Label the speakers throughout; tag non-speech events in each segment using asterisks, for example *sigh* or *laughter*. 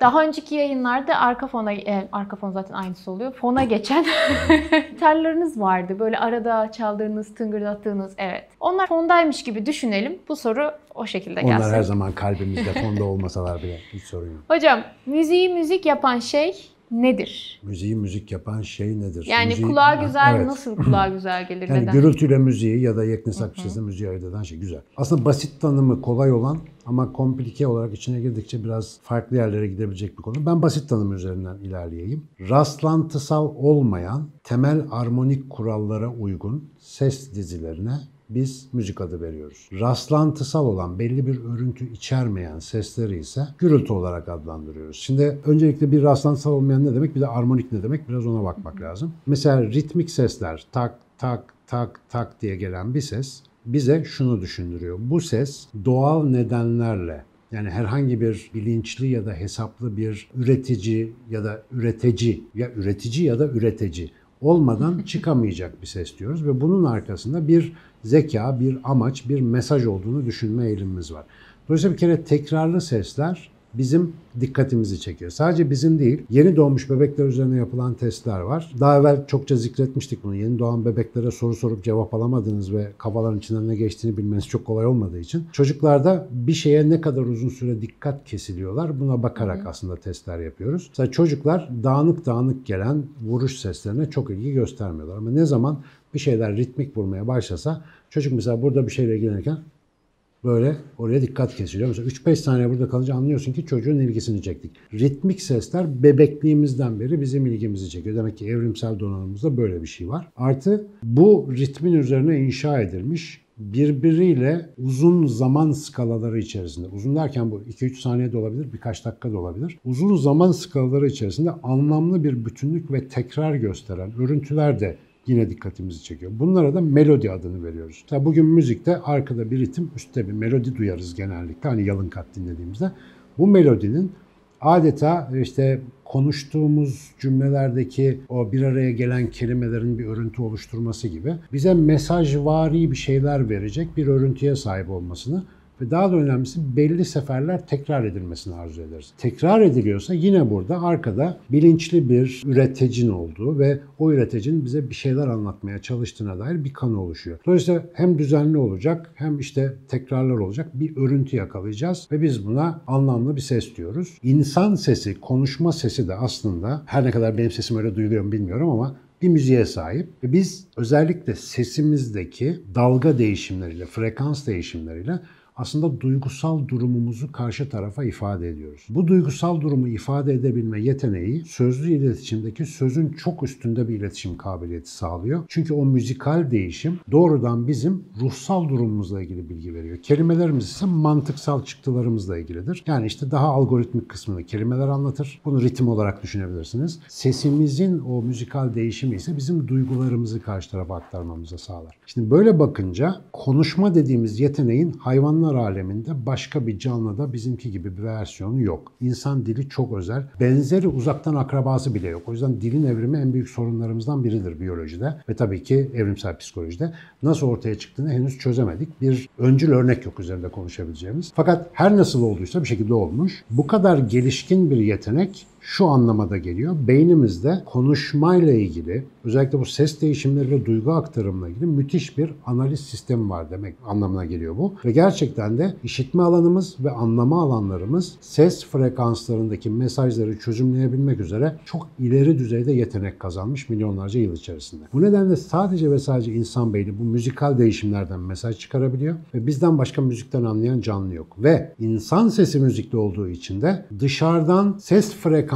Speaker 1: Daha önceki yayınlarda arka fona, e, arka fon zaten aynısı oluyor. Fona geçen *laughs* gitarlarınız vardı. Böyle arada çaldığınız, tıngırdattığınız, evet. Onlar fondaymış gibi düşünelim. Bu soru o şekilde gelsin.
Speaker 2: Onlar her zaman kalbimizde fonda olmasalar bile hiç sorun yok.
Speaker 1: Hocam, müziği müzik yapan şey nedir?
Speaker 2: Müziği müzik yapan şey nedir?
Speaker 1: Yani
Speaker 2: Müziği-
Speaker 1: kulağa güzel,
Speaker 2: Evet.
Speaker 1: nasıl kulağa güzel *laughs* gelir,
Speaker 2: Yani
Speaker 1: neden?
Speaker 2: gürültüyle müziği ya da yeknesak bir sesle müziği ayırt eden şey güzel. Aslında basit tanımı kolay olan ama komplike olarak içine girdikçe biraz farklı yerlere gidebilecek bir konu. Ben basit tanım üzerinden ilerleyeyim. Rastlantısal olmayan temel armonik kurallara uygun ses dizilerine biz müzik adı veriyoruz. Rastlantısal olan belli bir örüntü içermeyen sesleri ise gürültü olarak adlandırıyoruz. Şimdi öncelikle bir rastlantısal olmayan ne demek bir de armonik ne demek biraz ona bakmak lazım. Mesela ritmik sesler tak tak tak tak diye gelen bir ses bize şunu düşündürüyor. Bu ses doğal nedenlerle yani herhangi bir bilinçli ya da hesaplı bir üretici ya da üretici ya üretici ya da üretici olmadan çıkamayacak bir ses diyoruz ve bunun arkasında bir zeka, bir amaç, bir mesaj olduğunu düşünme eğilimimiz var. Dolayısıyla bir kere tekrarlı sesler bizim dikkatimizi çekiyor. Sadece bizim değil, yeni doğmuş bebekler üzerine yapılan testler var. Daha evvel çokça zikretmiştik bunu. Yeni doğan bebeklere soru sorup cevap alamadınız ve kafaların içinden ne geçtiğini bilmeniz çok kolay olmadığı için çocuklarda bir şeye ne kadar uzun süre dikkat kesiliyorlar buna bakarak aslında testler yapıyoruz. Mesela çocuklar dağınık dağınık gelen vuruş seslerine çok ilgi göstermiyorlar. Ama ne zaman bir şeyler ritmik vurmaya başlasa çocuk mesela burada bir şeyle ilgilenirken böyle oraya dikkat kesiliyor. Mesela 3-5 saniye burada kalınca anlıyorsun ki çocuğun ilgisini çektik. Ritmik sesler bebekliğimizden beri bizim ilgimizi çekiyor. Demek ki evrimsel donanımımızda böyle bir şey var. Artı bu ritmin üzerine inşa edilmiş birbiriyle uzun zaman skalaları içerisinde, uzun derken bu 2-3 saniye de olabilir, birkaç dakika da olabilir. Uzun zaman skalaları içerisinde anlamlı bir bütünlük ve tekrar gösteren örüntüler de yine dikkatimizi çekiyor. Bunlara da melodi adını veriyoruz. Tabi bugün müzikte arkada bir ritim, üstte bir melodi duyarız genellikle. Hani yalın kat dinlediğimizde. Bu melodinin adeta işte konuştuğumuz cümlelerdeki o bir araya gelen kelimelerin bir örüntü oluşturması gibi bize mesajvari bir şeyler verecek bir örüntüye sahip olmasını ve daha da önemlisi belli seferler tekrar edilmesini arzu ederiz. Tekrar ediliyorsa yine burada arkada bilinçli bir üreticinin olduğu ve o üreticinin bize bir şeyler anlatmaya çalıştığına dair bir kanı oluşuyor. Dolayısıyla hem düzenli olacak hem işte tekrarlar olacak bir örüntü yakalayacağız ve biz buna anlamlı bir ses diyoruz. İnsan sesi, konuşma sesi de aslında her ne kadar benim sesim öyle duyuluyor mu bilmiyorum ama bir müziğe sahip biz özellikle sesimizdeki dalga değişimleriyle, frekans değişimleriyle aslında duygusal durumumuzu karşı tarafa ifade ediyoruz. Bu duygusal durumu ifade edebilme yeteneği sözlü iletişimdeki sözün çok üstünde bir iletişim kabiliyeti sağlıyor. Çünkü o müzikal değişim doğrudan bizim ruhsal durumumuzla ilgili bilgi veriyor. Kelimelerimiz ise mantıksal çıktılarımızla ilgilidir. Yani işte daha algoritmik kısmını kelimeler anlatır. Bunu ritim olarak düşünebilirsiniz. Sesimizin o müzikal değişimi ise bizim duygularımızı karşı tarafa aktarmamıza sağlar. Şimdi böyle bakınca konuşma dediğimiz yeteneğin hayvanlar aleminde başka bir canlıda bizimki gibi bir versiyonu yok. İnsan dili çok özel. Benzeri uzaktan akrabası bile yok. O yüzden dilin evrimi en büyük sorunlarımızdan biridir biyolojide ve tabii ki evrimsel psikolojide. Nasıl ortaya çıktığını henüz çözemedik. Bir öncül örnek yok üzerinde konuşabileceğimiz. Fakat her nasıl olduysa bir şekilde olmuş. Bu kadar gelişkin bir yetenek şu anlamada geliyor. Beynimizde konuşmayla ilgili özellikle bu ses değişimleri ve duygu aktarımla ilgili müthiş bir analiz sistemi var demek anlamına geliyor bu. Ve gerçekten de işitme alanımız ve anlama alanlarımız ses frekanslarındaki mesajları çözümleyebilmek üzere çok ileri düzeyde yetenek kazanmış milyonlarca yıl içerisinde. Bu nedenle sadece ve sadece insan beyni bu müzikal değişimlerden mesaj çıkarabiliyor ve bizden başka müzikten anlayan canlı yok. Ve insan sesi müzikli olduğu için de dışarıdan ses frekanslarının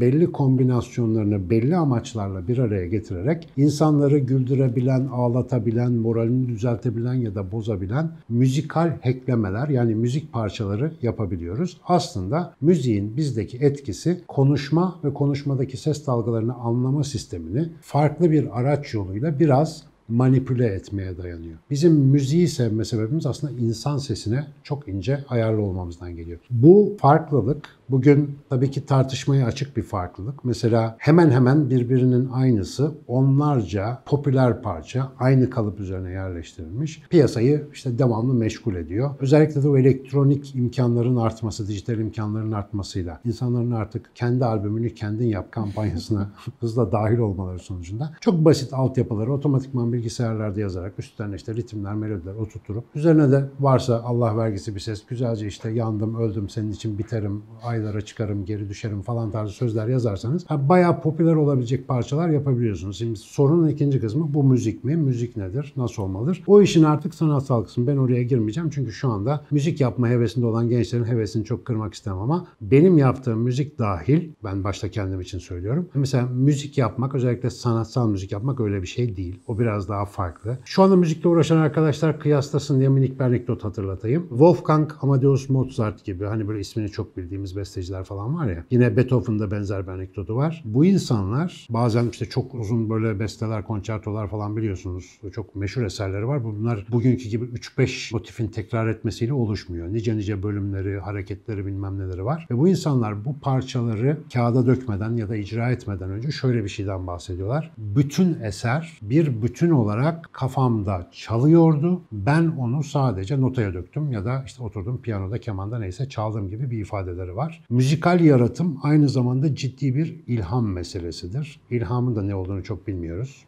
Speaker 2: belli kombinasyonlarını belli amaçlarla bir araya getirerek insanları güldürebilen, ağlatabilen, moralini düzeltebilen ya da bozabilen müzikal hacklemeler yani müzik parçaları yapabiliyoruz. Aslında müziğin bizdeki etkisi konuşma ve konuşmadaki ses dalgalarını anlama sistemini farklı bir araç yoluyla biraz manipüle etmeye dayanıyor. Bizim müziği sevme sebebimiz aslında insan sesine çok ince ayarlı olmamızdan geliyor. Bu farklılık Bugün tabii ki tartışmaya açık bir farklılık. Mesela hemen hemen birbirinin aynısı onlarca popüler parça aynı kalıp üzerine yerleştirilmiş. Piyasayı işte devamlı meşgul ediyor. Özellikle de o elektronik imkanların artması, dijital imkanların artmasıyla insanların artık kendi albümünü kendin yap kampanyasına *laughs* hızla dahil olmaları sonucunda çok basit altyapıları otomatikman bilgisayarlarda yazarak üstlerine işte ritimler, melodiler oturtup üzerine de varsa Allah vergisi bir ses güzelce işte yandım, öldüm, senin için biterim, aylara çıkarım, geri düşerim falan tarzı sözler yazarsanız ha, bayağı popüler olabilecek parçalar yapabiliyorsunuz. Şimdi sorunun ikinci kısmı bu müzik mi? Müzik nedir? Nasıl olmalıdır? O işin artık sanatsal kısmı. Ben oraya girmeyeceğim çünkü şu anda müzik yapma hevesinde olan gençlerin hevesini çok kırmak istemem ama benim yaptığım müzik dahil, ben başta kendim için söylüyorum. Mesela müzik yapmak, özellikle sanatsal müzik yapmak öyle bir şey değil. O biraz daha farklı. Şu anda müzikle uğraşan arkadaşlar kıyaslasın diye minik bir anekdot hatırlatayım. Wolfgang Amadeus Mozart gibi hani böyle ismini çok bildiğimiz besteciler falan var ya. Yine Beethoven'da benzer bir anekdotu var. Bu insanlar bazen işte çok uzun böyle besteler, konçertolar falan biliyorsunuz. Çok meşhur eserleri var. Bunlar bugünkü gibi 3-5 motifin tekrar etmesiyle oluşmuyor. Nice nice bölümleri, hareketleri bilmem neleri var. Ve bu insanlar bu parçaları kağıda dökmeden ya da icra etmeden önce şöyle bir şeyden bahsediyorlar. Bütün eser bir bütün olarak kafamda çalıyordu. Ben onu sadece notaya döktüm ya da işte oturdum piyanoda, kemanda neyse çaldığım gibi bir ifadeleri var. Müzikal yaratım aynı zamanda ciddi bir ilham meselesidir. İlhamın da ne olduğunu çok bilmiyoruz.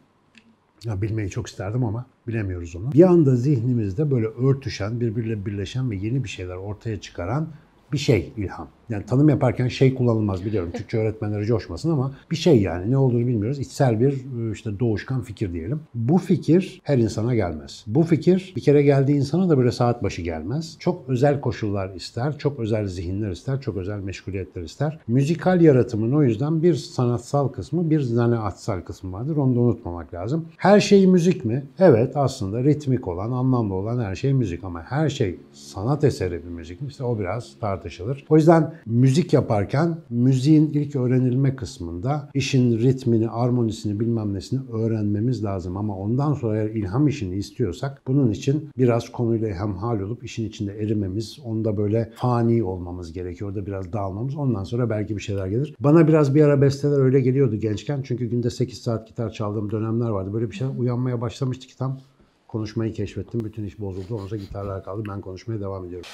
Speaker 2: Ya bilmeyi çok isterdim ama bilemiyoruz onu. Bir anda zihnimizde böyle örtüşen, birbiriyle birleşen ve yeni bir şeyler ortaya çıkaran bir şey ilham. Yani tanım yaparken şey kullanılmaz biliyorum. Türkçe öğretmenleri coşmasın ama bir şey yani ne olduğunu bilmiyoruz. İçsel bir işte doğuşkan fikir diyelim. Bu fikir her insana gelmez. Bu fikir bir kere geldiği insana da böyle saat başı gelmez. Çok özel koşullar ister, çok özel zihinler ister, çok özel meşguliyetler ister. Müzikal yaratımın o yüzden bir sanatsal kısmı, bir zanaatsal kısmı vardır. Onu da unutmamak lazım. Her şey müzik mi? Evet aslında ritmik olan, anlamlı olan her şey müzik ama her şey sanat eseri bir müzik mi? İşte o biraz tartışılır. O yüzden müzik yaparken müziğin ilk öğrenilme kısmında işin ritmini, armonisini bilmem nesini öğrenmemiz lazım. Ama ondan sonra eğer ilham işini istiyorsak bunun için biraz konuyla hemhal olup işin içinde erimemiz, onda böyle fani olmamız gerekiyor. Orada biraz dağılmamız. Ondan sonra belki bir şeyler gelir. Bana biraz bir ara besteler öyle geliyordu gençken. Çünkü günde 8 saat gitar çaldığım dönemler vardı. Böyle bir şey uyanmaya başlamıştı ki tam konuşmayı keşfettim. Bütün iş bozuldu. Ondan sonra gitarlar kaldı. Ben konuşmaya devam ediyorum.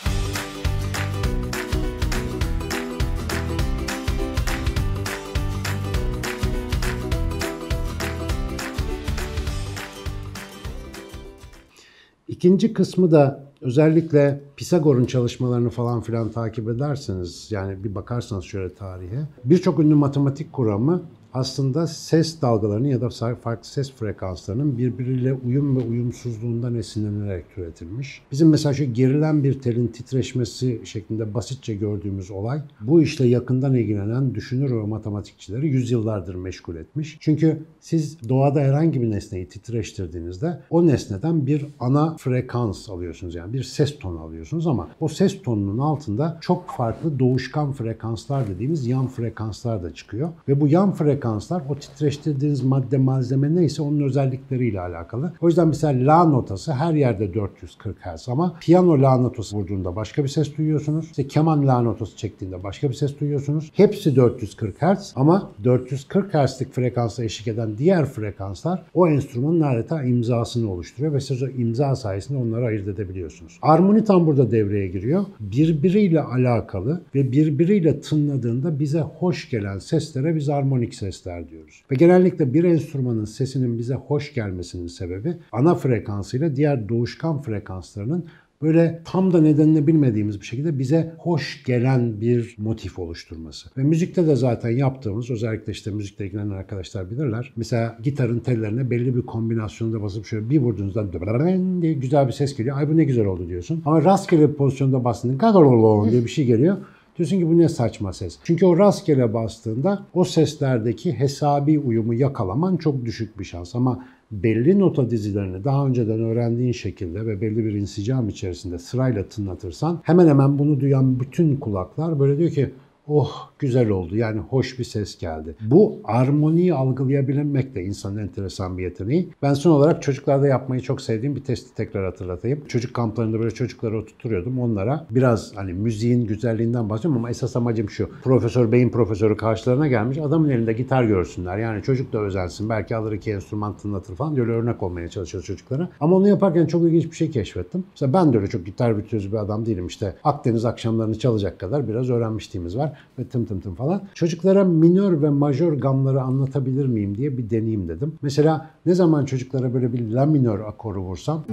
Speaker 2: İkinci kısmı da özellikle Pisagor'un çalışmalarını falan filan takip ederseniz yani bir bakarsanız şöyle tarihe birçok ünlü matematik kuramı aslında ses dalgalarının ya da farklı ses frekanslarının birbiriyle uyum ve uyumsuzluğundan esinlenerek türetilmiş. Bizim mesela şu gerilen bir telin titreşmesi şeklinde basitçe gördüğümüz olay bu işle yakından ilgilenen düşünür ve matematikçileri yüzyıllardır meşgul etmiş. Çünkü siz doğada herhangi bir nesneyi titreştirdiğinizde o nesneden bir ana frekans alıyorsunuz. Yani bir ses tonu alıyorsunuz ama o ses tonunun altında çok farklı doğuşkan frekanslar dediğimiz yan frekanslar da çıkıyor. Ve bu yan frekanslar frekanslar o titreştirdiğiniz madde malzeme neyse onun özellikleriyle alakalı. O yüzden mesela la notası her yerde 440 Hz ama piyano la notası vurduğunda başka bir ses duyuyorsunuz. İşte keman la notası çektiğinde başka bir ses duyuyorsunuz. Hepsi 440 Hz ama 440 Hz'lik frekansa eşlik eden diğer frekanslar o enstrümanın adeta imzasını oluşturuyor ve siz o imza sayesinde onları ayırt edebiliyorsunuz. Armoni tam burada devreye giriyor. Birbiriyle alakalı ve birbiriyle tınladığında bize hoş gelen seslere biz armonik ses sesler diyoruz. Ve genellikle bir enstrümanın sesinin bize hoş gelmesinin sebebi ana frekansıyla diğer doğuşkan frekanslarının böyle tam da nedenini bilmediğimiz bir şekilde bize hoş gelen bir motif oluşturması. Ve müzikte de zaten yaptığımız özellikle işte müzikle ilgilenen arkadaşlar bilirler. Mesela gitarın tellerine belli bir kombinasyonda basıp şöyle bir vurduğunuzda *laughs* diye güzel bir ses geliyor. Ay bu ne güzel oldu diyorsun. Ama rastgele bir pozisyonda bastığında *laughs* diye bir şey geliyor. Diyorsun ki bu ne saçma ses. Çünkü o rastgele bastığında o seslerdeki hesabi uyumu yakalaman çok düşük bir şans. Ama belli nota dizilerini daha önceden öğrendiğin şekilde ve belli bir insicam içerisinde sırayla tınlatırsan hemen hemen bunu duyan bütün kulaklar böyle diyor ki oh güzel oldu yani hoş bir ses geldi. Bu armoniyi algılayabilmek de insanın enteresan bir yeteneği. Ben son olarak çocuklarda yapmayı çok sevdiğim bir testi tekrar hatırlatayım. Çocuk kamplarında böyle çocukları oturtuyordum. Onlara biraz hani müziğin güzelliğinden bahsediyorum ama esas amacım şu. Profesör Bey'in profesörü karşılarına gelmiş. Adamın elinde gitar görsünler. Yani çocuk da özensin. Belki alır iki enstrüman tınlatır falan. Öyle örnek olmaya çalışıyoruz çocuklara. Ama onu yaparken çok ilginç bir şey keşfettim. Mesela ben de öyle çok gitar virtüözü bir adam değilim. İşte Akdeniz akşamlarını çalacak kadar biraz öğrenmişliğimiz var. Ve tım tım tım falan. Çocuklara minör ve majör gamları anlatabilir miyim diye bir deneyim dedim. Mesela ne zaman çocuklara böyle bir la minör akoru vursam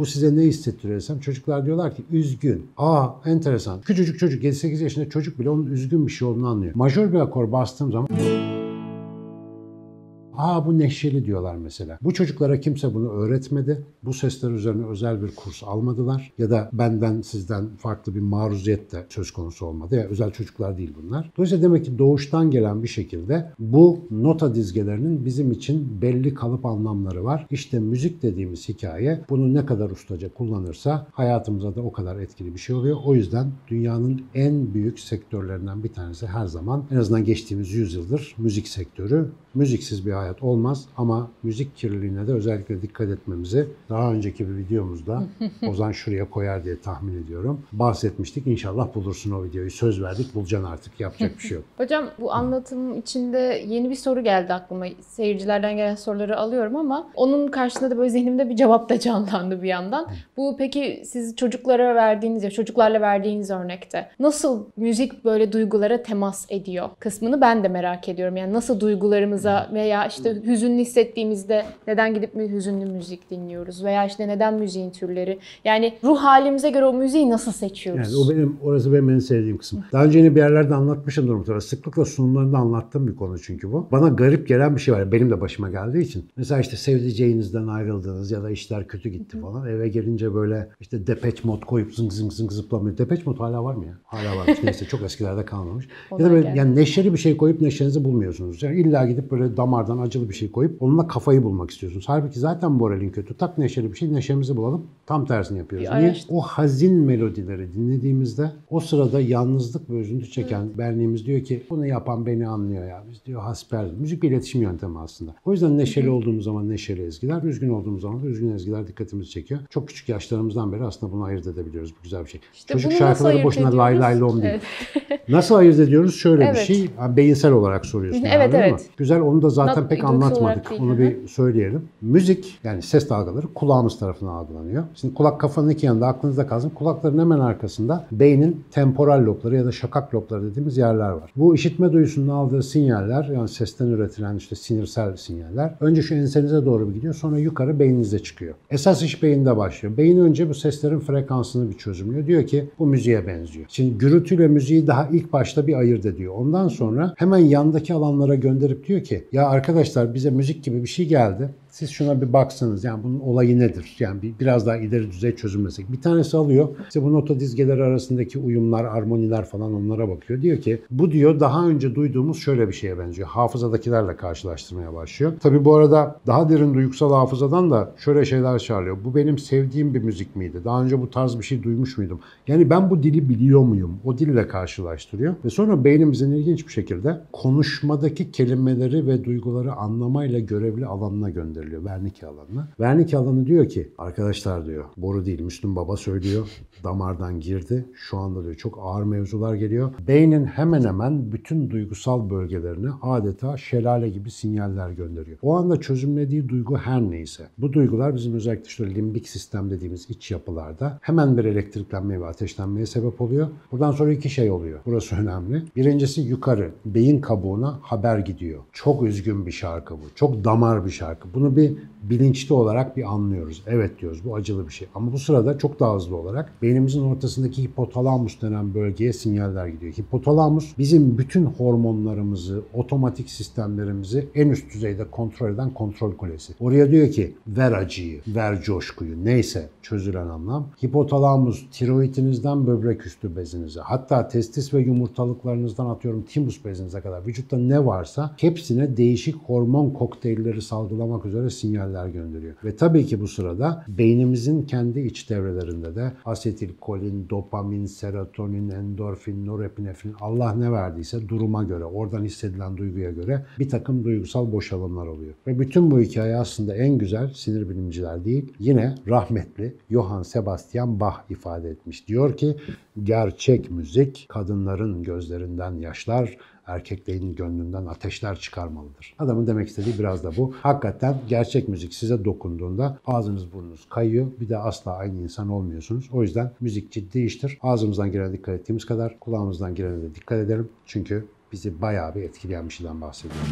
Speaker 2: bu size ne hissettiriyor desem çocuklar diyorlar ki üzgün. Aa enteresan. Küçücük çocuk 7-8 yaşında çocuk bile onun üzgün bir şey olduğunu anlıyor. Majör bir akor bastığım zaman Aa bu neşeli diyorlar mesela. Bu çocuklara kimse bunu öğretmedi. Bu sesler üzerine özel bir kurs almadılar. Ya da benden sizden farklı bir maruziyet de söz konusu olmadı. Yani özel çocuklar değil bunlar. Dolayısıyla demek ki doğuştan gelen bir şekilde bu nota dizgelerinin bizim için belli kalıp anlamları var. İşte müzik dediğimiz hikaye bunu ne kadar ustaca kullanırsa hayatımıza da o kadar etkili bir şey oluyor. O yüzden dünyanın en büyük sektörlerinden bir tanesi her zaman en azından geçtiğimiz yüzyıldır müzik sektörü. Müziksiz bir hayat olmaz ama müzik kirliliğine de özellikle dikkat etmemizi daha önceki bir videomuzda *laughs* Ozan şuraya koyar diye tahmin ediyorum. Bahsetmiştik. İnşallah bulursun o videoyu. Söz verdik. Bulacaksın artık. Yapacak bir şey yok. *laughs*
Speaker 1: Hocam bu anlatım içinde yeni bir soru geldi aklıma. Seyircilerden gelen soruları alıyorum ama onun karşısında da böyle zihnimde bir cevap da canlandı bir yandan. Bu peki siz çocuklara verdiğiniz ya çocuklarla verdiğiniz örnekte nasıl müzik böyle duygulara temas ediyor kısmını ben de merak ediyorum. Yani nasıl duygularımıza veya işte hüzünlü hissettiğimizde neden gidip mi hüzünlü müzik dinliyoruz veya işte neden müziğin türleri. Yani ruh halimize göre o müziği nasıl seçiyoruz?
Speaker 2: Yani o benim orası benim en sevdiğim kısım. Daha önce yine bir yerlerde anlatmışımdır muhtemelen. Sıklıkla sunumlarında anlattığım bir konu çünkü bu. Bana garip gelen bir şey var. Benim de başıma geldiği için. Mesela işte sevdiceğinizden ayrıldınız ya da işler kötü gitti falan. Eve gelince böyle işte depeç mod koyup zıng zıng zıng zıplamıyor. Depeç mod hala var mı ya? Hala varmış. *laughs* Neyse çok eskilerde kalmamış. ya da böyle yani neşeli bir şey koyup neşenizi bulmuyorsunuz. Yani illa gidip böyle damardan acılı bir şey koyup onunla kafayı bulmak istiyorsunuz. Halbuki zaten moralin kötü. Tak neşeli bir şey neşemizi bulalım. Tam tersini yapıyoruz.
Speaker 1: Bir
Speaker 2: Niye?
Speaker 1: araştır-
Speaker 2: O hazin melodileri dinlediğimizde o sırada yalnızlık ve üzüntü çeken benliğimiz diyor ki bunu yapan beni anlıyor ya. Biz diyor hasbel. Müzik bir iletişim yöntemi aslında. O yüzden neşeli olduğumuz zaman neşeli ezgiler, üzgün olduğumuz zaman da üzgün ezgiler dikkatimizi çekiyor. Çok küçük yaşlarımızdan beri aslında bunu ayırt edebiliyoruz. Bu güzel bir şey.
Speaker 1: İşte
Speaker 2: Çocuk şarkıları boşuna lay
Speaker 1: ediyoruz?
Speaker 2: lay lom değil.
Speaker 1: Evet.
Speaker 2: Nasıl ayırt ediyoruz? Şöyle bir
Speaker 1: Evet.
Speaker 2: şey. Ha, Beyinsel olarak soruyorsun.
Speaker 1: Evet,
Speaker 2: mi?
Speaker 1: evet.
Speaker 2: Güzel. Onu da zaten pek anlatmadık. Onu bir söyleyelim. Müzik yani ses dalgaları kulağımız tarafından algılanıyor. Şimdi kulak kafanın iki yanında aklınızda kalsın. Kulakların hemen arkasında beynin temporal lobları ya da şakak lobları dediğimiz yerler var. Bu işitme duyusunun aldığı sinyaller yani sesten üretilen işte sinirsel sinyaller önce şu ensenize doğru bir gidiyor sonra yukarı beyninize çıkıyor. Esas iş beyinde başlıyor. Beyin önce bu seslerin frekansını bir çözümlüyor. Diyor ki bu müziğe benziyor. Şimdi gürültüyle müziği daha ilk başta bir ayırt ediyor. Ondan sonra hemen yandaki alanlara gönderip diyor ki ya arkadaşlar bize müzik gibi bir şey geldi. Siz şuna bir baksanız yani bunun olayı nedir? Yani bir, biraz daha ileri düzey çözümlesek. Bir tanesi alıyor. İşte bu nota dizgeleri arasındaki uyumlar, armoniler falan onlara bakıyor. Diyor ki bu diyor daha önce duyduğumuz şöyle bir şeye benziyor. Hafızadakilerle karşılaştırmaya başlıyor. Tabii bu arada daha derin duygusal hafızadan da şöyle şeyler çağırıyor. Bu benim sevdiğim bir müzik miydi? Daha önce bu tarz bir şey duymuş muydum? Yani ben bu dili biliyor muyum? O dille karşılaştırıyor. Ve sonra beynimizin ilginç bir şekilde konuşmadaki kelimeleri ve duyguları anlamayla görevli alanına gönderiliyor. Wernicke alanına. Wernicke alanı diyor ki arkadaşlar diyor boru değil Müslüm Baba söylüyor. *laughs* Damardan girdi. Şu anda diyor çok ağır mevzular geliyor. Beynin hemen hemen bütün duygusal bölgelerine adeta şelale gibi sinyaller gönderiyor. O anda çözümlediği duygu her neyse. Bu duygular bizim özellikle işte limbik sistem dediğimiz iç yapılarda hemen bir elektriklenmeye ve ateşlenmeye sebep oluyor. Buradan sonra iki şey oluyor. Burası önemli. Birincisi yukarı beyin kabuğuna haber gidiyor. Çok üzgün bir şarkı bu. Çok damar bir şarkı. Bunu bir bilinçli olarak bir anlıyoruz. Evet diyoruz bu acılı bir şey. Ama bu sırada çok daha hızlı olarak beynimizin ortasındaki hipotalamus denen bölgeye sinyaller gidiyor. Hipotalamus bizim bütün hormonlarımızı, otomatik sistemlerimizi en üst düzeyde kontrol eden kontrol kulesi. Oraya diyor ki ver acıyı, ver coşkuyu neyse çözülen anlam. Hipotalamus tiroidinizden böbrek üstü bezinize hatta testis ve yumurtalıklarınızdan atıyorum timus bezinize kadar vücutta ne varsa hepsine değişik hormon kokteylleri salgılamak üzere göre sinyaller gönderiyor. Ve tabii ki bu sırada beynimizin kendi iç devrelerinde de asetilkolin, dopamin, serotonin, endorfin, norepinefrin Allah ne verdiyse duruma göre, oradan hissedilen duyguya göre bir takım duygusal boşalımlar oluyor. Ve bütün bu hikaye aslında en güzel sinir bilimciler değil, yine rahmetli Johann Sebastian Bach ifade etmiş. Diyor ki gerçek müzik kadınların gözlerinden yaşlar, erkeklerin gönlünden ateşler çıkarmalıdır. Adamın demek istediği biraz da bu. Hakikaten gerçek müzik size dokunduğunda ağzınız burnunuz kayıyor. Bir de asla aynı insan olmuyorsunuz. O yüzden müzik ciddi iştir. Ağzımızdan girene dikkat ettiğimiz kadar kulağımızdan girene de dikkat edelim. Çünkü bizi bayağı bir etkileyen bir şeyden bahsediyoruz.